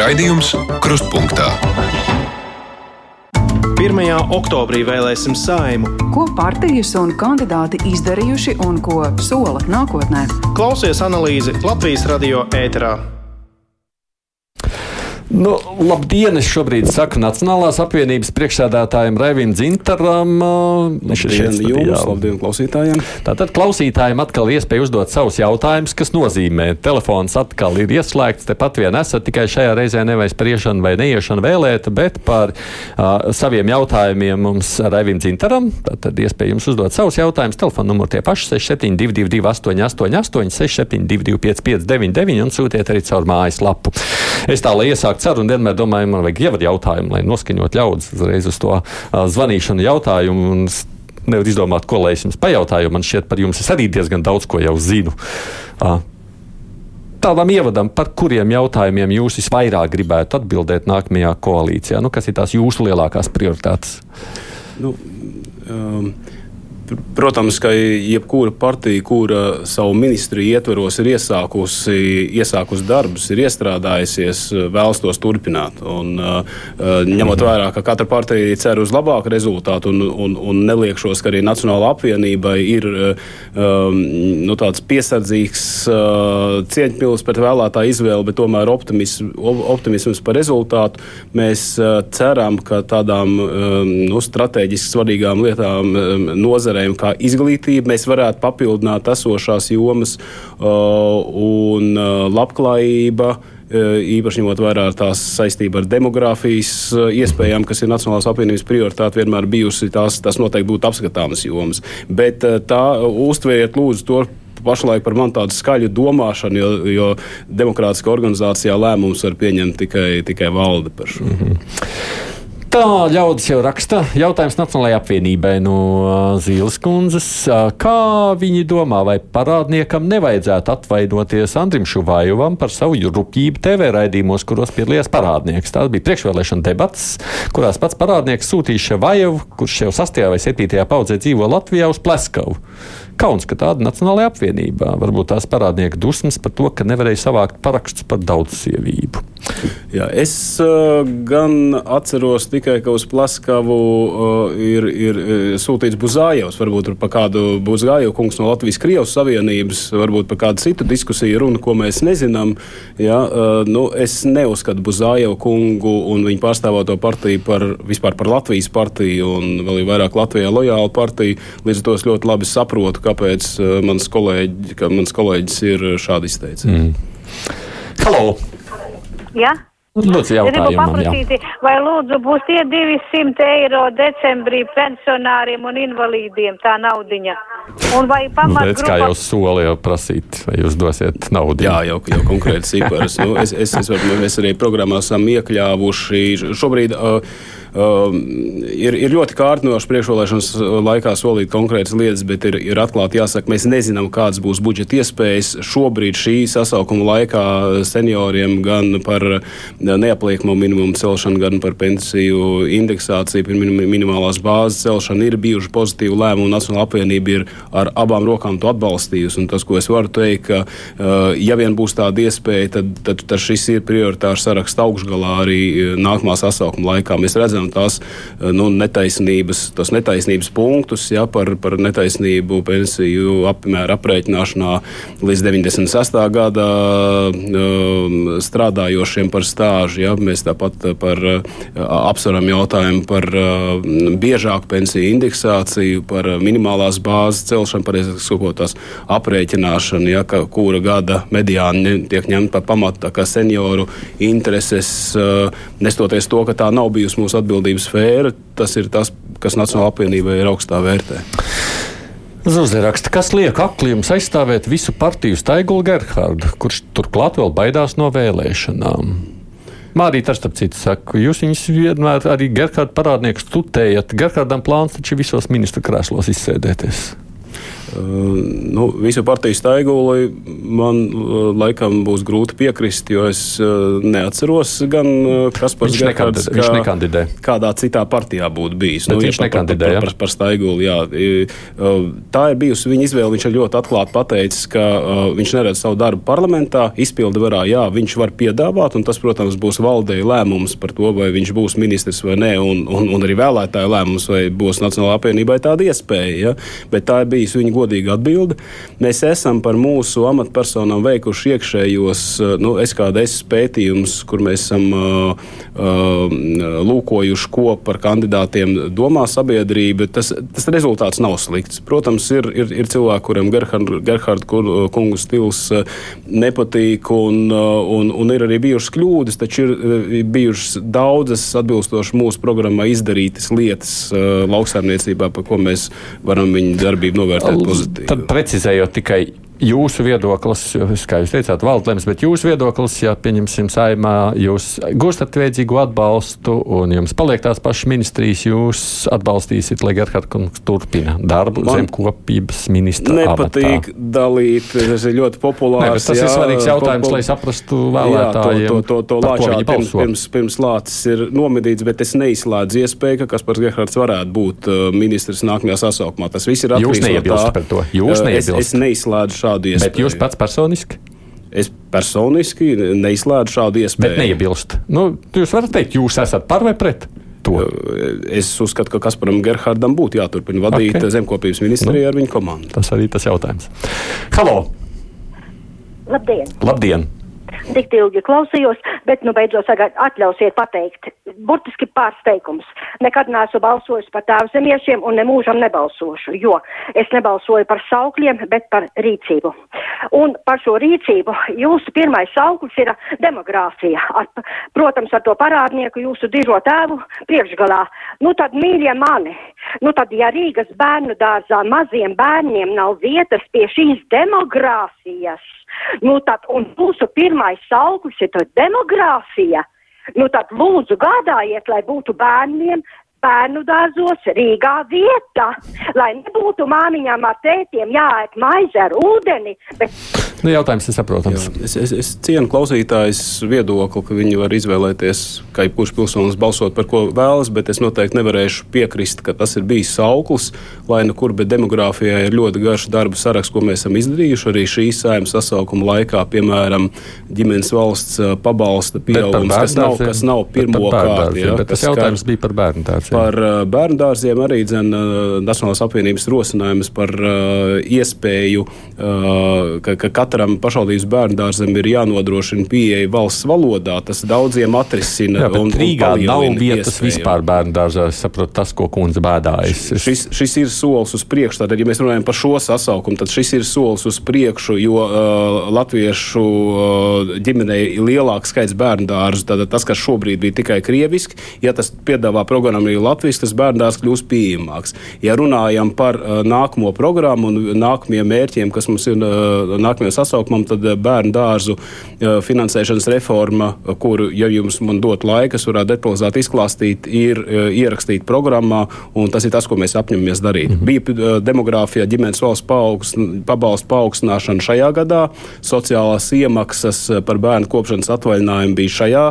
Raidījums Krustpunktā. 1. oktobrī vēlēsim saimu. Ko partijas un kandidāti izdarījuši un ko sola nākotnē? Klausies analīzi Latvijas radio ēterā. Nu, labdien! Es šobrīd saku Nacionālās apvienības priekšsēdētājiem Revim Zintaram. Viņš ir šeit jums, labdien klausītājiem. Tātad klausītājiem atkal iespēja uzdot savus jautājumus, kas nozīmē, telefons atkal ir ieslēgts, tepat vien esat tikai šajā reizē nevis par iešanu vai neiešanu vēlēt, bet par uh, saviem jautājumiem mums Revim Zintaram. Tātad iespēja jums uzdot savus jautājumus. Telefona numuri tie paši 6722 888 672 559 un sūtiet arī caur mājaslapu. Es tā lai iesāktu ceru un vienmēr domāju, man vajag ievadu jautājumu, lai noskaņot ļaudis uzreiz uz to zvanīšanu jautājumu. Nevar izdomāt, ko lai es jums pajautāju. Man šķiet, par jums es arī diezgan daudz ko jau zinu. Tādam ievadam, par kuriem jautājumiem jūs visvairāk gribētu atbildēt nākamajā koalīcijā? Nu, kas ir tās jūsu lielākās prioritātes? Nu, um, Protams, ka jebkura partija, kura savu ministriju ietvaros ir iesākusi, iesākusi darbus, ir iestrādājusies, vēlas tos turpināt. Un, ņemot vērā, ka katra partija cer uz labāku rezultātu un, un, un neliekšos, ka arī Nacionāla apvienībai ir um, nu, tāds piesardzīgs, cieņpilns pret vēlētāju izvēli, bet tomēr optimisms, optimisms par rezultātu, mēs ceram, ka tādām nu, strateģiski svarīgām lietām nozarē nozarēm, kā izglītība, mēs varētu papildināt esošās jomas uh, un uh, labklājība uh, īpaši ņemot vērā tās saistību ar demogrāfijas iespējām, kas ir Nacionālās apvienības prioritāte, vienmēr bijusi. Tās, tas noteikti būtu apskatāmas jomas. Bet tā uztveriet lūdzu to pašlaik par mani tādu skaļu domāšanu, jo, jo demokrātiskā organizācijā lēmums var pieņemt tikai, tikai valde par šo. Mm -hmm. Tā ļaudis jau raksta jautājums Nacionālajai apvienībai no Zīles kundzes. Kā viņi domā, vai parādniekam nevajadzētu atvainoties Andrim Šuvajovam par savu rupjību TV raidījumos, kuros piedalījās parādnieks? Tās bija priekšvēlēšana debats, kurās pats parādnieks sūtīja Šuvajovu, kurš jau 6. vai 7. paudzē dzīvo Latvijā uz Pleskavu. Kauns, ka tāda Nacionālajā apvienībā varbūt tās parādnieka dusmas par to, ka nevarēja savākt parakstus par daudzsievību. Jā, es uh, gan atceros tikai, ka uz Plaskavu uh, ir, ir sūtīts Buzājevs, varbūt par kādu Buzājevu kungs no Latvijas-Krievijas Savienības, varbūt par kādu citu diskusiju runu, ko mēs nezinām. Jā, uh, nu, es neuzskatu Buzājevu kungu un viņa pārstāvoto partiju par vispār par Latvijas partiju un vēl vairāk Latvijā lojālu partiju. Līdz ar to es ļoti labi saprotu, kāpēc mans, kolēģi, ka mans kolēģis ir šādi izteicis. Mm. Halo! Ja? Lūdzu, jautājumu, Gribu paprasīt, jā. vai lūdzu būs tie 200 eiro decembrī pensionāriem un invalīdiem tā naudiņa? Un vai pamatgrupa... Nu, kā jau soli jau prasīt, vai jūs dosiet naudu? Jā, jau, jau konkrēti cipars. nu, es, es, es, es, mēs arī programmā esam iekļāvuši šobrīd. Uh, ir, ir ļoti kārtinoši priekšvēlēšanas laikā solīt konkrētas lietas, bet ir, ir atklāti jāsaka, mēs nezinām, kādas būs budžeta iespējas šobrīd šī sasaukuma laikā senioriem gan par neapliekamo minimumu celšanu, gan par pensiju indeksāciju, par minimālās bāzes celšanu. Ir bijuši pozitīvi lēmumi, un Nacionāla apvienība ir ar abām rokām to atbalstījusi. Un tas, ko es varu teikt, ka, uh, ja vien būs tāda iespēja, tad, tad, tad šis ir prioritārs saraksts augšgalā arī nākamā sasaukuma laikā. Mēs redzam, redzam tās eh, nu, netaisnības, tos netaisnības punktus ja, par, par netaisnību pensiju apmēru aprēķināšanā līdz 96. gada um, strādājošiem par stāžu. Ja. Mēs tāpat par uh, apsveram jautājumu par uh, biežāku pensiju indeksāciju, par minimālās bāzes celšanu, pareizāk sakot, tās aprēķināšanu, ja, ka, kura gada mediāni tiek ņemta par pamatu senioru intereses, nestoties to, ka tā nav bijusi mūsu atbildība atbildības sfēra, tas ir tas, kas Nacionālajā apvienībā ir augstā vērtē. Zuzē raksta, kas liek aklījums aizstāvēt visu partiju Staigulu Gerhardu, kurš turklāt vēl baidās no vēlēšanām. Mārīt, ar starp citu, saku, jūs viņus vienmēr arī Gerharda parādnieku tutējat. Gerhardam plāns taču visos ministru krēslos izsēdēties. Nu, visu partiju staiguli man laikam būs grūti piekrist, jo es neatceros gan Kaspars Viņš, nekandidē, kā, viņš nekandidē. Kādā citā partijā būtu bijis. Bet nu, viņš ja nekandidē. Par, par, par, par staiguli, jā. Tā ir bijusi viņa izvēle. Viņš ir ļoti atklāti pateicis, ka viņš neredz savu darbu parlamentā. Izpildu varā, jā, viņš var piedāvāt, un tas, protams, būs valdēja lēmums par to, vai viņš būs ministrs vai nē, un, un, un arī vēlētāju lēmums, vai būs Nacionālā apvienībai tāda iespēja. Ja? Bet tā ir bijusi viņa godīga atbilde. Mēs esam par mūsu amatpersonām veikuši iekšējos, uh, nu, esmu pētījums, kur mēs esam uh, uh, lūkojuši, ko par kandidātiem domā sabiedrība. Tas, tas rezultāts nav slikts. Protams, ir, ir, ir cilvēki, kuriem Gerhards kungu stils nepatīk, un, un, un ir arī bijušas kļūdas, taču ir bijušas daudzas atbilstoši mūsu programmai izdarītas lietas lauksaimniecībā, par ko mēs varam viņu darbību novērtēt pozitīvi. Tad precizējot tikai jūsu viedoklis, kā jūs teicāt, valdlems, bet jūsu viedoklis, ja pieņemsim saimā, jūs gūstat vajadzīgu atbalstu un jums paliek tās pašas ministrijas, jūs atbalstīsiet, lai Gerhard kungs turpina darbu Man zemkopības ministra nepatīk amatā. dalīt, tas ir ļoti populārs. Ne, tas jā, ir svarīgs jautājums, popul... lai saprastu vēlētājiem. Jā, to, to, to, to lāčā pirms, pirms, pirms lācis ir nomedīts, bet es neizslēdzu iespēju, ka Kaspars Gerhards varētu būt uh, ministrs nākamajā sasaukumā. Tas viss ir atkarīgs no tā. Par to. Jūs uh, es, es neizslēdzu šādu iespēju. Bet jūs pats personiski? Es personīgi neizslēdzu šādu iespēju. Bet neiebilst. Nu, jūs varat teikt, jūs esat par vai pret? To. Es uzskatu, ka Kasparam Gerhardam būtu jāturpina vadīt okay. zemkopības ministriju nu, ar viņu komandu. Tas arī tas jautājums. Halo! Labdien! Labdien tik ilgi klausījos, bet nu beidzot sagad, atļausiet pateikt. Burtiski pārsteigums. Nekad neesmu balsojis par tēvzemiešiem un nemūžam nebalsošu, jo es nebalsoju par saukļiem, bet par rīcību. Un par šo rīcību jūsu pirmais sauklis ir demogrāfija. Ar, protams, ar to parādnieku jūsu dižo tēvu priekšgalā. Nu tad, mīļie mani, nu tad, ja Rīgas bērnu dārzā maziem bērniem nav vietas pie šīs demogrāfijas, Nu, tad, un mūsu pirmais sauklis ir demogrāfija. Nu, tad lūdzu gādājiet, lai būtu bērniem bērnu dārzos Rīgā vieta, lai nebūtu māmiņām ar tētiem jāēd maize ar ūdeni. Bet... Nu, jautājums ir saprotams. Jā, es, es, es cienu klausītājs viedokli, ka viņi var izvēlēties, kā jebkurš pilsonis balsot par ko vēlas, bet es noteikti nevarēšu piekrist, ka tas ir bijis sauklis, lai nu kur, bet demogrāfijā ir ļoti garš darba saraksts, ko mēs esam izdarījuši arī šīs saimnes sasaukuma laikā, piemēram, ģimenes valsts pabalsta pieaugums, kas nav, kas nav pirmo kārtu. Ja, tas jautājums kā... bija par bērnu dārzu. Par uh, bērnu dārziem arī dzen, uh, Nacionālās apvienības rosinājums par uh, iespēju, ka, ka katram pašvaldības bērnu dārzam ir jānodrošina pieeja valsts valodā. Tas daudziem atrisina. Jā, un, Rīgā un nav vietas iespēju. vispār bērnu dārzā. Es saprotu, tas, ko kundze bēdājas. Šis, šis ir solis uz priekšu. Tātad, ja mēs runājam par šo sasaukumu, tad šis ir solis uz priekšu, jo uh, latviešu uh, ģimenei ir lielāks skaits bērnu dārzu. Tātad tas, kas šobrīd bija tikai krieviski, ja tas piedāvā programmu arī Latvijas, tas bērndārs kļūs pieejamāks. Ja runājam par uh, nākamo programmu un nākamajiem mērķiem, kas mums ir uh, nākamajam sasaukumam, tad uh, bērnu dārzu uh, finansēšanas reforma, uh, kuru, ja jums man dot laiku, es varētu detalizēti izklāstīt, ir ierakstīta programmā, un tas ir tas, ko mēs apņemamies darīt. -hmm. Bija demogrāfijā ģimenes valsts pabalstu paaugstināšana šajā gadā, sociālās iemaksas par bērnu kopšanas atvaļinājumu bija šajā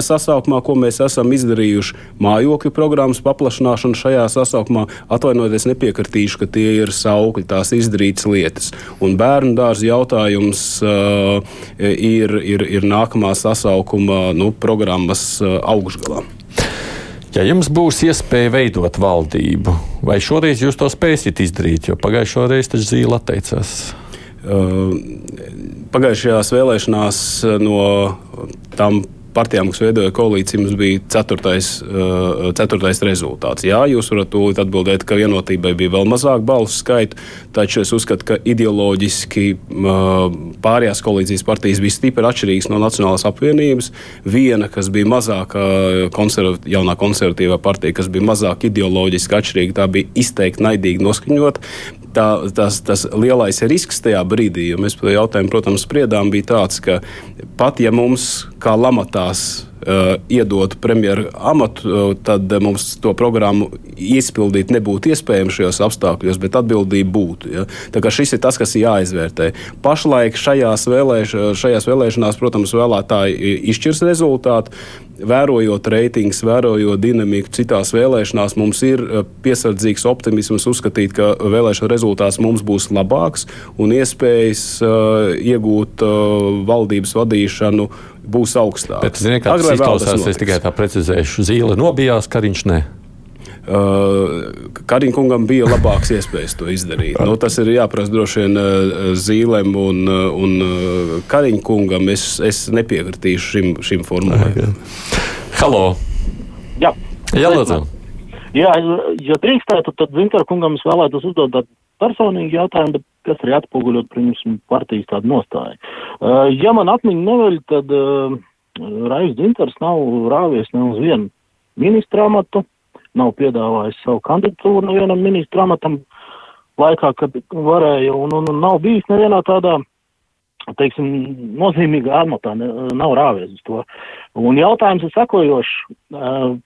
sasaukumā, ko mēs esam izdarījuši. Mājokļu programma programmas paplašināšanu šajā sasaukumā, atvainojieties, nepiekritīšu, ka tie ir saukļi, tās izdarītas lietas. Un bērnu dārza jautājums uh, ir, ir, ir nākamā sasaukuma nu, programmas augšgalā. Ja jums būs iespēja veidot valdību, vai šoreiz jūs to spēsiet izdarīt, jo pagājušo reizi taču zīle atteicās? Pagājušajās vēlēšanās no tām partijām, kas veidoja koalīciju, mums bija ceturtais, uh, ceturtais rezultāts. Jā, jūs varat tūlīt atbildēt, ka vienotībai bija vēl mazāk balsu skaitu, taču es uzskatu, ka ideoloģiski uh, pārējās koalīcijas partijas bija stipri atšķirīgas no Nacionālās apvienības. Viena, kas bija mazāk konservat, jaunā konservatīvā partija, kas bija mazāk ideoloģiski atšķirīga, tā bija izteikti naidīgi noskaņota tā, tas, tas lielais risks tajā brīdī, jo mēs par to jautājumu, protams, spriedām, bija tāds, ka pat ja mums kā lamatās uh, iedotu premjeru amatu, uh, tad mums to programmu izpildīt nebūtu iespējams šajos apstākļos, bet atbildība būtu. Ja? Šis ir tas, kas ir jāizvērtē. Pašlaik šajās, vēlēš, šajās vēlēšanās, protams, vēlētāji izšķirs rezultātu. Vērojot reitingus, vērojot dinamiku citās vēlēšanās, mums ir piesardzīgs optimisms uzskatīt, ka vēlēšana rezultāts mums būs labāks un iespējas uh, iegūt uh, valdības vadīšanu būs augstākas. Bet, zini, kā tas izklausās, es tikai tā precizēšu. Zīle nobijās, Kariņš ne. Uh, Kariņkungam bija labāks iespējas to izdarīt. nu, tas ir jāprasa droši vien uh, Zīlēm un, uh, un Kariņkungam. Es, es nepiekritīšu šim, šim formulējumam. Halo! Jā, Jā lūdzu! Jā, ja drīkstētu, tad Zintra kungam es vēlētos uzdot tādu personīgu jautājumu, bet kas arī atspoguļot, protams, partijas tādu nostāju. Uh, ja man atmiņa neveļ, tad uh, Raivs Zintars nav rāvies ne uz vienu ministra amatu, nav piedāvājis savu kandidatūru nevienam ministra amatam laikā, kad varēja, un, un, un nav bijis nevienā tādā, teiksim, nozīmīgā amatā, ne, nav rāvies uz to. Un jautājums ir sakojošs.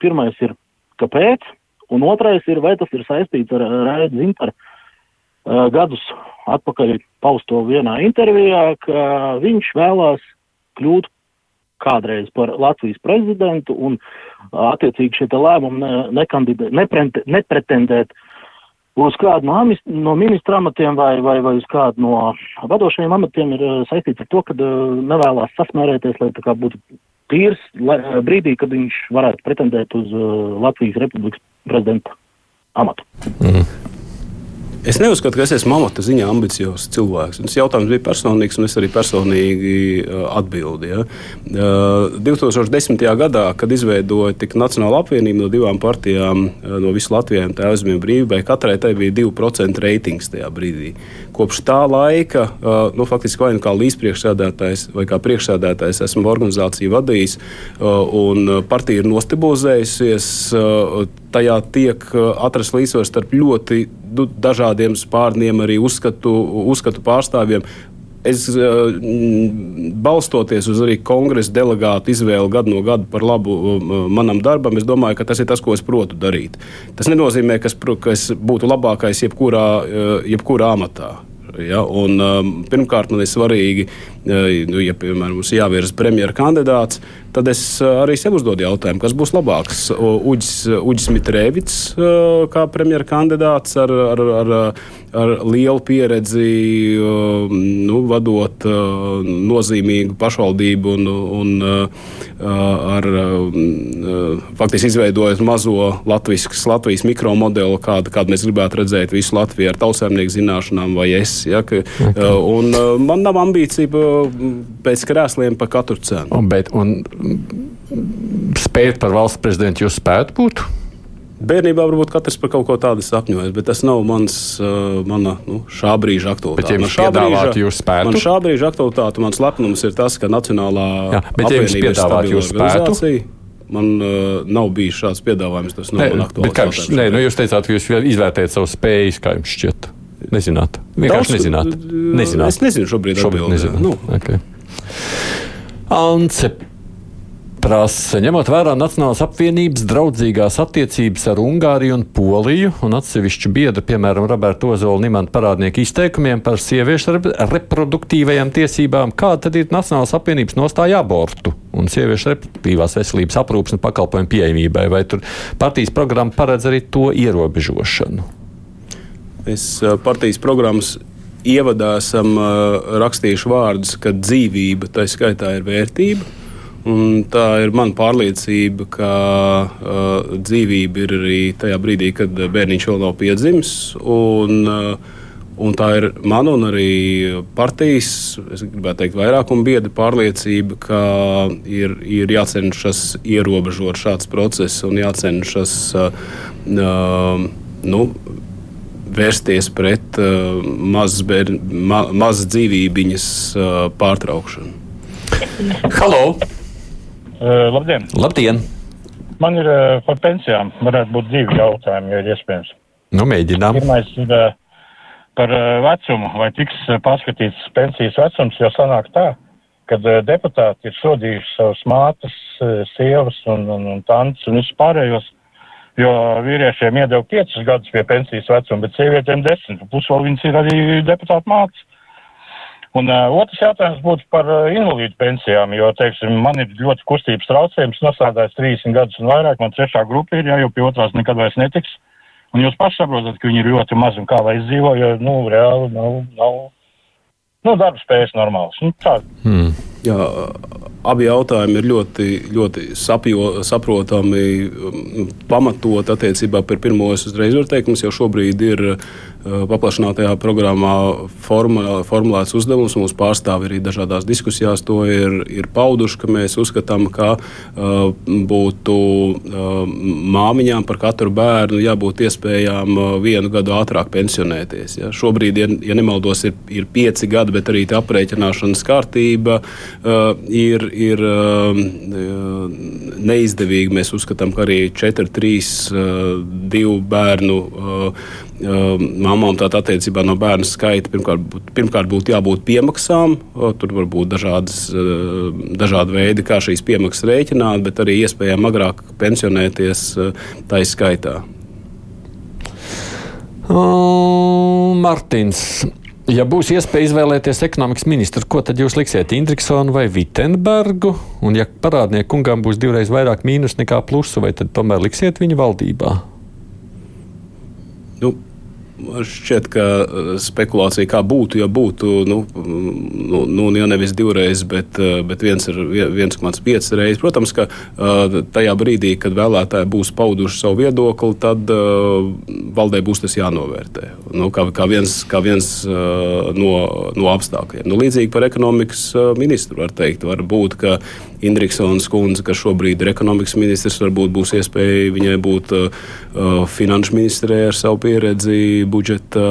Pirmais ir, kāpēc? Un otrais ir, vai tas ir saistīts ar Raidu Zintaru gadus atpakaļ pausto vienā intervijā, ka viņš vēlās kļūt kādreiz par Latvijas prezidentu un attiecīgi šie lēmumi ne, nepretendēt uz kādu no, no ministra amatiem vai, vai, vai uz kādu no vadošajiem amatiem ir saistīts ar to, ka nevēlās sasmērēties, lai tā kā būtu tīrs brīdī, kad viņš varētu pretendēt uz Latvijas republikas prezidenta amatu. Mm. Es neuzskatu, ka es esmu amata ziņā ambiciozs cilvēks. Tas jautājums bija personīgs, un es arī personīgi atbildēju. Ja. 2010. gadā, kad izveidoja tik Nacionāla apvienība no divām partijām, no visu Latviju un Tēvzemju brīvībai, katrai tai bija 2% reitings tajā brīdī. Kopš tā laika, nu, faktiski vai nu kā līdzpriekšsēdētājs vai kā priekšsēdētājs esmu organizāciju vadījis, un partija ir nostabilizējusies tajā tiek atrasts līdzsvars starp ļoti nu, dažādiem spārniem, arī uzskatu, uzskatu pārstāvjiem. Es balstoties uz arī kongresa delegātu izvēli gadu no gada par labu manam darbam, es domāju, ka tas ir tas, ko es protu darīt. Tas nenozīmē, ka es, ka es būtu labākais jebkurā, jebkurā amatā. Ja? Un, um, pirmkārt, man ir svarīgi, nu, ja piemēram mums jāvirza premjera kandidāts, tad es arī sev uzdodu jautājumu, kas būs labāks. Uģis, Mitrēvits kā premjera kandidāts ar, ar, ar, ar lielu pieredzi, nu, vadot nozīmīgu pašvaldību un, un ar faktiski izveidojot mazo Latvijas, Latvijas mikromodeli, kādu, kādu mēs gribētu redzēt visu Latviju ar tautsēmnieku zināšanām vai es. Ja, ka, okay. Un man nav ambīcija pēc krēsliem par katru cenu. Un, bet, un spēt par valsts prezidentu jūs spētu būt? Bērnībā varbūt katrs par kaut ko tādu sapņojas, bet tas nav mans, uh, mana nu, šā brīža aktualitāte. Bet, ja šā brīža, jūs spētu? Man šā brīža aktualitāte, mans lepnums ir tas, ka Nacionālā Jā, bet, ja jums piedāvāt jūs spētu? Man uh, nav bijis šāds piedāvājums, tas nav ne, man aktuāls. Nē, nu jūs teicāt, ka jūs izvērtējat savus spējas, kā jums šķiet. Nezināt. Vienkārši Daudz, nezināt. nezināt. Es nezinu šobrīd. Šobrīd nezinu. Nu. Okay. Ance prasa, ņemot vērā Nacionālās apvienības draudzīgās attiecības ar Ungāriju un Poliju un atsevišķu biedru, piemēram, Roberta Ozola Nimanta parādnieku izteikumiem par sieviešu reproduktīvajām tiesībām, kāda tad ir Nacionālās apvienības nostāja abortu un sieviešu reproduktīvās veselības aprūpas un pakalpojumu pieejamībai, vai tur partijas programma paredz arī to ierobežošanu? Es partijas programmas ievadā esam rakstījuši vārdus, ka dzīvība tā skaitā ir vērtība. Un tā ir mana pārliecība, ka uh, dzīvība ir arī tajā brīdī, kad bērniņš vēl nav piedzimis. Un, uh, un tā ir mana un arī partijas, es gribētu teikt, vairākuma biedra pārliecība, ka ir, ir jācenšas ierobežot šāds process un jācenšas uh, uh, nu, vērsties pret uh, mazas, ma, mazas dzīvībiņas uh, pārtraukšanu. Halo! Uh, labdien! Labdien! Man ir uh, par pensijām. Varētu būt divi jautājumi, ja ir iespējams. Nu, mēģinām. Pirmais ir uh, par uh, vecumu. Vai tiks uh, paskatīts pensijas vecums, jo sanāk tā, kad uh, deputāti ir sodījuši savus mātes, uh, sievas un, un, un tantes un visus pārējos, jo vīriešiem iedeva piecus gadus pie pensijas vecuma, bet sievietēm desmit, plus vēl viņas ir arī deputātu mātes. Un uh, otrs jautājums būtu par uh, invalīdu pensijām, jo, teiksim, man ir ļoti kustības traucējums, nosādājis 30 gadus un vairāk, man trešā grupa ir, ja jau pie otrās nekad vairs netiks. Un jūs paši saprotat, ka viņi ir ļoti mazi un kā lai izdzīvo, jo, nu, reāli nav, nav, nu, darba spējas normāls. Nu, tā. Hmm. Jā, abi jautājumi ir ļoti, ļoti sapjo, saprotami, um, pamatot attiecībā par pirmo. Es uzreiz varu teikt, mums jau šobrīd ir uh, paplašinātajā programmā formulē, formulēts uzdevums. Mūsu pārstāvi arī dažādās diskusijās to ir, ir pauduši, ka mēs uzskatām, ka uh, būtu uh, māmiņām par katru bērnu jābūt iespējām uh, vienu gadu ātrāk pensionēties. Ja. Šobrīd, ja, ja nemaldos, ir, ir pieci gadi, bet arī aprēķināšanas kārtība ir, ir uh, neizdevīga. Mēs uzskatām, ka arī 4, 3, uh, 2 bērnu uh, mamām tātad attiecībā no bērnu skaita pirmkārt, pirmkārt būtu jābūt piemaksām. Tur var būt dažādas, dažādi veidi, kā šīs piemaksas rēķināt, bet arī iespējām agrāk pensionēties tā izskaitā. Uh, Martins. Ja būs iespēja izvēlēties ekonomikas ministru, ko tad jūs liksiet? Indriksonu vai Vitsenbergu? Un, ja parādnieku kungam būs divreiz vairāk mīnus nekā plusu, vai tad tomēr liksiet viņu valdībā? Nu, šķiet, ka uh, spekulācija kā būtu, ja būtu, nu, nu, nu ja nevis divreiz, bet, uh, bet 1,5 reizes. Protams, ka uh, tajā brīdī, kad vēlētāji būs pauduši savu viedokli, tad valdē būs tas jānovērtē. Nu, kā, kā viens, kā viens no, no apstākļiem. Nu, līdzīgi par ekonomikas ministru var teikt, var būt, ka Indriksons kundze, kas šobrīd ir ekonomikas ministrs, varbūt būs iespēja viņai būt finanšu ministrē ar savu pieredzi budžeta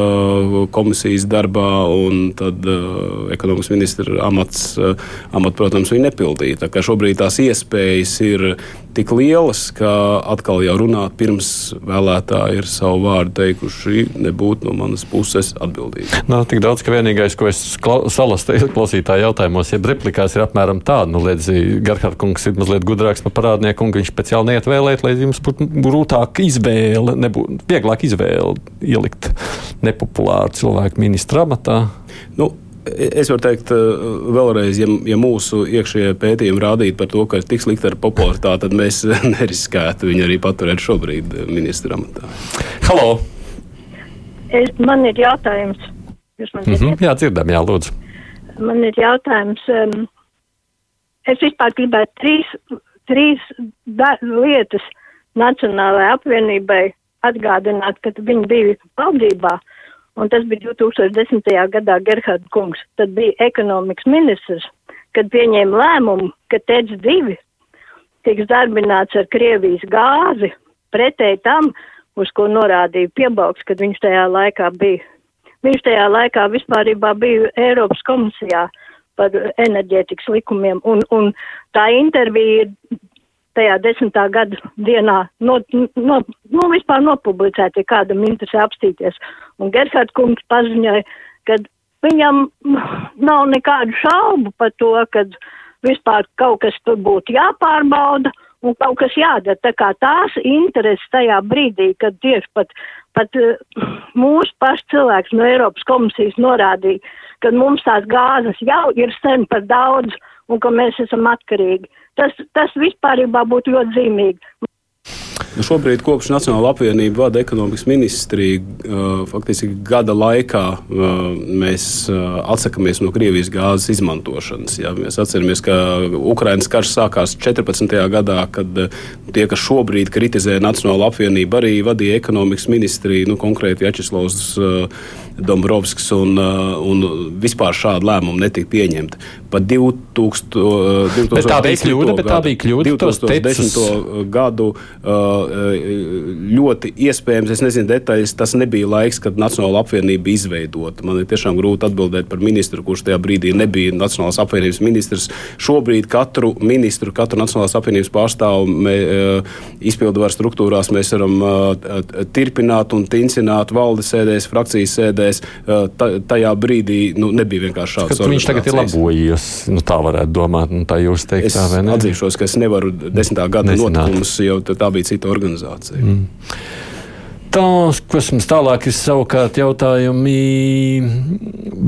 komisijas darbā, un tad uh, ekonomikas ministra amats, uh, amat, protams, viņa nepildīja. Tā kā šobrīd tās iespējas ir tik lielas, ka atkal jau runāt pirms vēlētāji ir savu vārdu teikuši, nebūtu no manas puses atbildīgi. Nav tik daudz, ka vienīgais, ko es salastu klausītāju jautājumos, ja replikās ir apmēram tāda, nu, liedz, Gerhards kungs ir mazliet gudrāks par parādnieku, un viņš speciāli neiet vēlēt, lai jums būtu grūtāk izvēle, nebūtu vieglāk izvēle ielikt nepopulāru cilvēku ministra amatā. Nu, Es varu teikt, eh, vēlreiz, ja, ja mūsu iekšējie pētījumi rādītu par to, ka ir tik slikta ar popularitāti, tad mēs neriskētu viņu arī paturēt šobrīd eh, ministra amatā. Halo! Es, man ir jautājums. Jūs man mm -hmm, jā, dzirdam, jā, lūdzu. Man ir jautājums. Um, es vispār gribētu trīs, trīs lietas Nacionālajai apvienībai atgādināt, kad viņi bija valdībā. Un tas bija 2010. gadā Gerhards kungs, tad bija ekonomikas ministrs, kad pieņēma lēmumu, ka TEC 2 tiks darbināts ar Krievijas gāzi, pretēji tam, uz ko norādīja piebalgs, kad viņš tajā laikā bija. Viņš tajā laikā vispārībā bija Eiropas komisijā par enerģētikas likumiem, un, un tā intervija tajā desmitā gada dienā no, no, nu, vispār nopublicēti, ja kādam interesē apstīties. Un Gerhard kungs paziņoja, ka viņam nav nekādu šaubu par to, ka vispār kaut kas tur būtu jāpārbauda un kaut kas jādara. Tā kā tās intereses tajā brīdī, kad tieši pat, pat eh, mūsu paši cilvēks no Eiropas komisijas norādīja, ka mums tās gāzes jau ir sen par daudz un ka mēs esam atkarīgi. Tas, tas vispārībā būtu ļoti zīmīgi. Nu šobrīd kopš Nacionāla apvienība vada ekonomikas ministriju. Uh, faktiski gada laikā mēs atsakāmies no Krievijas gāzes izmantošanas. Ja? Mēs atceramies, ka Ukraiņas karš sākās 14. gadā, kad tie, kas šobrīd kritizē Nacionālo apvienību, arī vadīja ekonomikas ministriju, nu, konkrēti Jačeslavs Dombrovskis, un, un vispār šāda lēmuma netika pieņemta. Pa 2000, 2000, bet tā bija kļūda, bet tā bija kļūda. 2010. gadu ļoti iespējams, es nezinu detaļas, tas nebija laiks, kad Nacionāla apvienība bija izveidota. Man ir tiešām grūti atbildēt par ministru, kurš tajā brīdī nebija Nacionālās apvienības ministrs. Šobrīd katru ministru, katru Nacionālās apvienības pārstāvu mē, izpildu varu struktūrās mēs varam tirpināt un tincināt valdes sēdēs, frakcijas sēdēs. Tajā brīdī nu, nebija vienkārši šāds. Viņš tagad ir labojies. Nu, tā varētu domāt, nu, tā jūs teikt, Es tā vai ne? atzīšos, ka es nevaru desmitā gada Nezināt. notikumus, jo tā bija cita organizācija. Mm. Tas, kas mums tālāk ir savukārt jautājumi,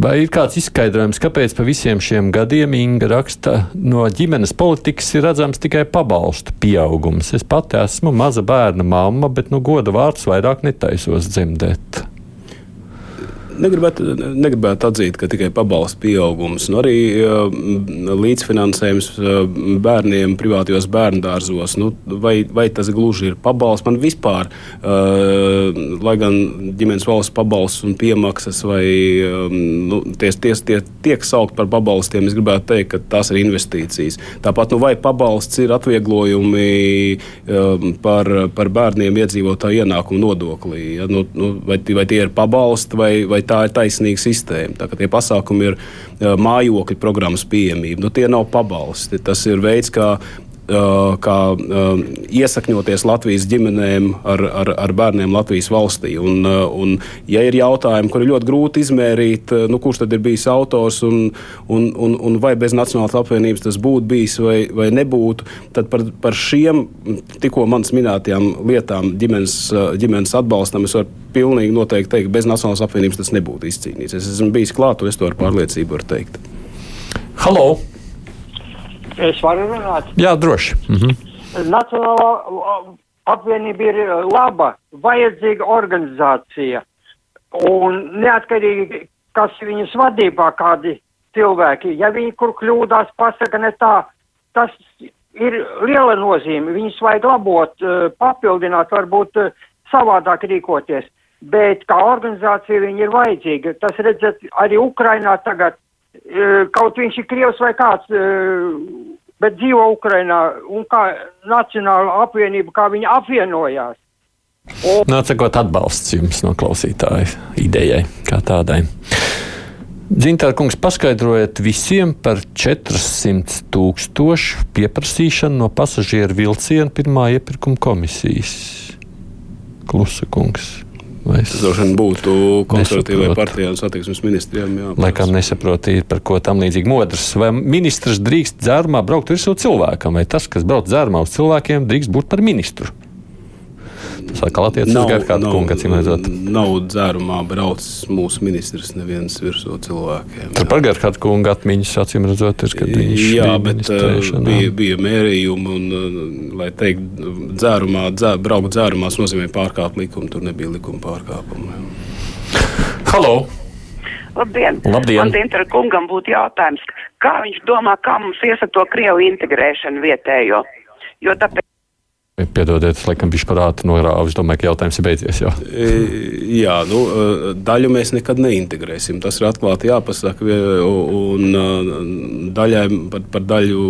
vai ir kāds izskaidrojums, kāpēc pa visiem šiem gadiem Inga raksta, no ģimenes politikas ir redzams tikai pabalstu pieaugums. Es pati esmu maza bērna mamma, bet nu goda vārds vairāk netaisos dzemdēt. Negribētu, negribētu atzīt, ka tikai pabalsta pieaugums, nu arī uh, līdzfinansējums uh, bērniem privātajos bērnu dārzos. Nu, vai, vai tas gluži ir pabalsts? Man vispār, uh, lai gan ģimenes valsts pabalsts un piemaksas vai nu, tie, tie, tie tiek saukt par pabalstiem, es gribētu teikt, ka tās ir investīcijas. Tāpat, nu, vai pabalsts ir atvieglojumi um, par, par bērniem iedzīvotāju ienākumu nodoklī? Ja? Nu, nu, vai, vai tie ir pabalsti vai, vai tā ir taisnīga sistēma. Tā, tie pasākumi ir mājokļu programmas pieejamība. Nu, tie nav pabalsti. Tas ir veids, kā kā uh, iesakņoties Latvijas ģimenēm ar, ar, ar bērniem Latvijas valstī. Un, uh, un, ja ir jautājumi, kur ir ļoti grūti izmērīt, uh, nu, kurš tad ir bijis autors un, un, un, un vai bez Nacionālās apvienības tas būtu bijis vai, vai nebūtu, tad par, par šiem tikko manas minētajām lietām, ģimenes, uh, ģimenes atbalstam, es varu pilnīgi noteikti teikt, ka bez Nacionālās apvienības tas nebūtu izcīnīts. Es esmu bijis klāt, un es to ar pārliecību varu teikt. Halo! Es varu runāt. Jā, droši. Mhm. Nacionālā apvienība ir uh, laba, vajadzīga organizācija. Un neatkarīgi, kas viņas vadībā, kādi cilvēki, ja viņi kur kļūdās, pasaka ne tā, tas ir liela nozīme. Viņus vajag labot, uh, papildināt, varbūt uh, savādāk rīkoties. Bet kā organizācija viņi ir vajadzīga. Tas redzat arī Ukrainā tagad, kaut viņš ir Krievs vai kāds. Uh, bet dzīvo Ukrainā un kā Nacionāla apvienība, kā viņi apvienojās. Nācakot atbalsts jums no klausītāja idejai kā tādai. Dzintara kungs, paskaidrojiet visiem par 400 tūkstošu pieprasīšanu no pasažieru vilciena pirmā iepirkuma komisijas. Klusa kungs. Es Tas droši vien būtu konservatīvai nesaprotu? partijai un satiksmes ministrijam. Jā, Laikam nesaprotīja, par ko tam līdzīgi modrs. Vai ministrs drīkst dzērumā braukt virsū cilvēkam, vai tas, kas brauc dzērumā uz cilvēkiem, drīkst būt par ministru? Tas atkal attiecas uz Gerhārdu kungu, acīm redzot. Nav dzērumā braucis mūsu ministrs neviens virsū cilvēkiem. Tur par Gerhārdu kungu atmiņas, acīm redzot, ir, kad viņš Jā, bija bet ministrēšanā. bija, bija mērījumi, un, uh, lai teikt, dzērumā, dzē, braukt dzērumā, tas nozīmē pārkāpt likumu. Tur nebija likuma pārkāpuma. Halo! Labdien! Labdien. Man Dintra kungam būtu jautājums, kā viņš domā, kā mums ies ar to Krievu integrēšanu vietējo? Jo tāpēc Piedodiet, es laikam viņš parāda norāvu. Es domāju, ka jautājums ir beidzies jau. E, Jā, nu, e, daļu mēs nekad neintegrēsim. Tas ir atklāti jāpasaka. vie- Un e, daļai, par, par daļu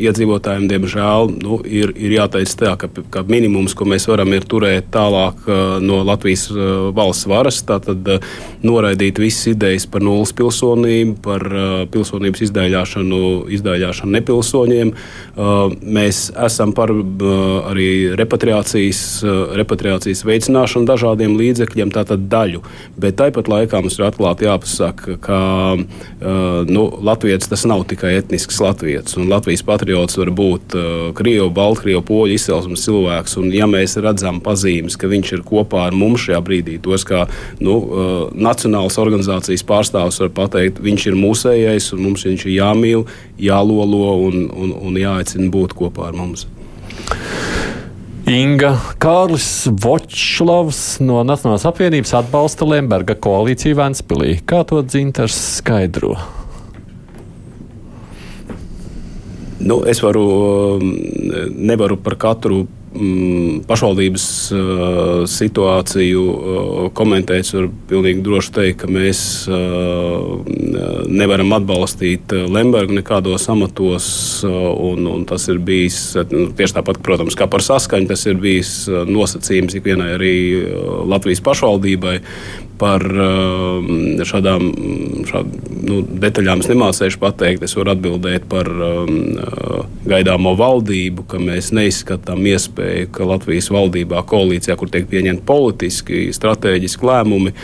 iedzīvotājiem, diemžēl, nu, ir, ir jāteic tā, ka, ka minimums, ko mēs varam, ir turēt tālāk e, no Latvijas e, valsts varas. Tātad e, noraidīt visas idejas par nulles pilsonību, par e, pilsonības izdēļāšanu, izdēļāšanu nepilsoņiem. E, Mēs esam par e, arī repatriācijas, eh, repatriācijas veicināšanu dažādiem līdzekļiem, tātad daļu. Bet tāpat laikā mums ir atklāti jāpasaka, ka uh, nu, Latvijas tas nav tikai etnisks latviečs. Latvijas patriots var būt uh, Krievu, Baltkrievu, Poļu izcelsmes cilvēks. Un, ja mēs redzam pazīmes, ka viņš ir kopā ar mums šajā brīdī, tos kā nu, nacionālas organizācijas pārstāvis var pateikt, viņš ir mūsējais un mums viņš ir jāmīl, jālolo un, un, un jāaicina būt kopā ar mums. Inga Kārlis Vočslavs no Nacionālās apvienības atbalsta Lemberga koalīciju Ventspilī. Kā to dzintars skaidro? Nu, es varu, um, nevaru par katru mm, pašvaldības uh, situāciju uh, komentēt. Es varu pilnīgi droši teikt, ka mēs uh, nevaram atbalstīt Lembergu nekādos amatos. Un, un tas ir bijis nu, tieši tāpat, protams, kā par saskaņu. Tas ir bijis nosacījums ikvienai arī Latvijas pašvaldībai. Par uh, šādām šād, nu, detaļām es nemācīšu pateikt. Es varu atbildēt par uh, gaidāmo valdību, ka mēs neizskatām iespēju, ka Latvijas valdībā, koalīcijā, kur tiek pieņemti politiski, strateģiski lēmumi,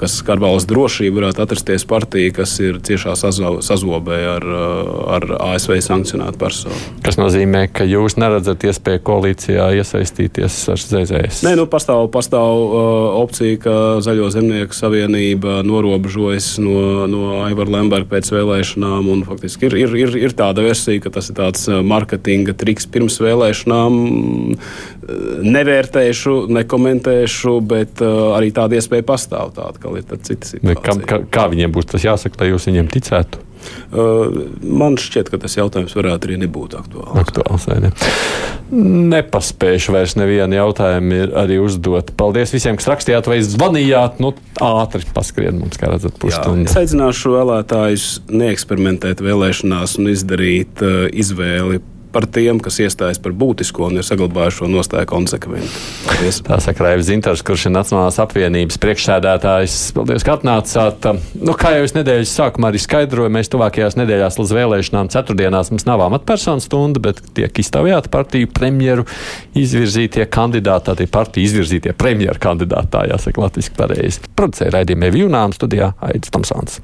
kas skar valsts drošību, varētu atrasties partija, kas ir ciešā sazobē ar, ar ASV sankcionētu personu. Tas nozīmē, ka jūs neredzat iespēju koalīcijā iesaistīties ar ZZS? Nē, nu, pastāv, pastāv uh, opcija, ka Zaļo zemnieku savienība norobežojas no, no Aivara Lemberga pēc vēlēšanām. Un, faktiski ir, ir, ir, ir tāda versija, ka tas ir tāds marketinga triks pirms vēlēšanām. Nevērtēšu, nekomentēšu, bet uh, arī tāda iespēja pastāv. Tāda, ka ir cita situācija. Kā, kā, kā viņiem būs tas jāsaka, lai jūs viņiem ticētu? Uh, man šķiet, ka tas jautājums varētu arī nebūt aktuāls. aktuāls ne? Nepaspējuši vairs nevienu jautājumu arī uzdot. Paldies visiem, kas rakstījāt vai zvanījāt. Nu, ātri paskrien mums, kā redzat, pusstundu. Es aicināšu vēlētājus neeksperimentēt vēlēšanās un izdarīt uh, izvēli par tiem, kas iestājas par būtisko un ir saglabājuši šo nostāju konsekventi. Paldies. Tā saka Raivs Zintars, kurš ir Nacionālās apvienības priekšsēdētājs. Paldies, ka atnācāt. Nu, kā jau es nedēļas sākumā arī skaidroju, mēs tuvākajās nedēļās līdz vēlēšanām ceturtdienās mums nav amatpersonu stunda, bet tiek izstāvjāta partiju premjeru izvirzītie kandidāti, tātad partiju izvirzītie premjeru kandidāti, tā jāsaka latviski pareizi. Producēja raidījumie Vīnām studijā Aidis Tomsons.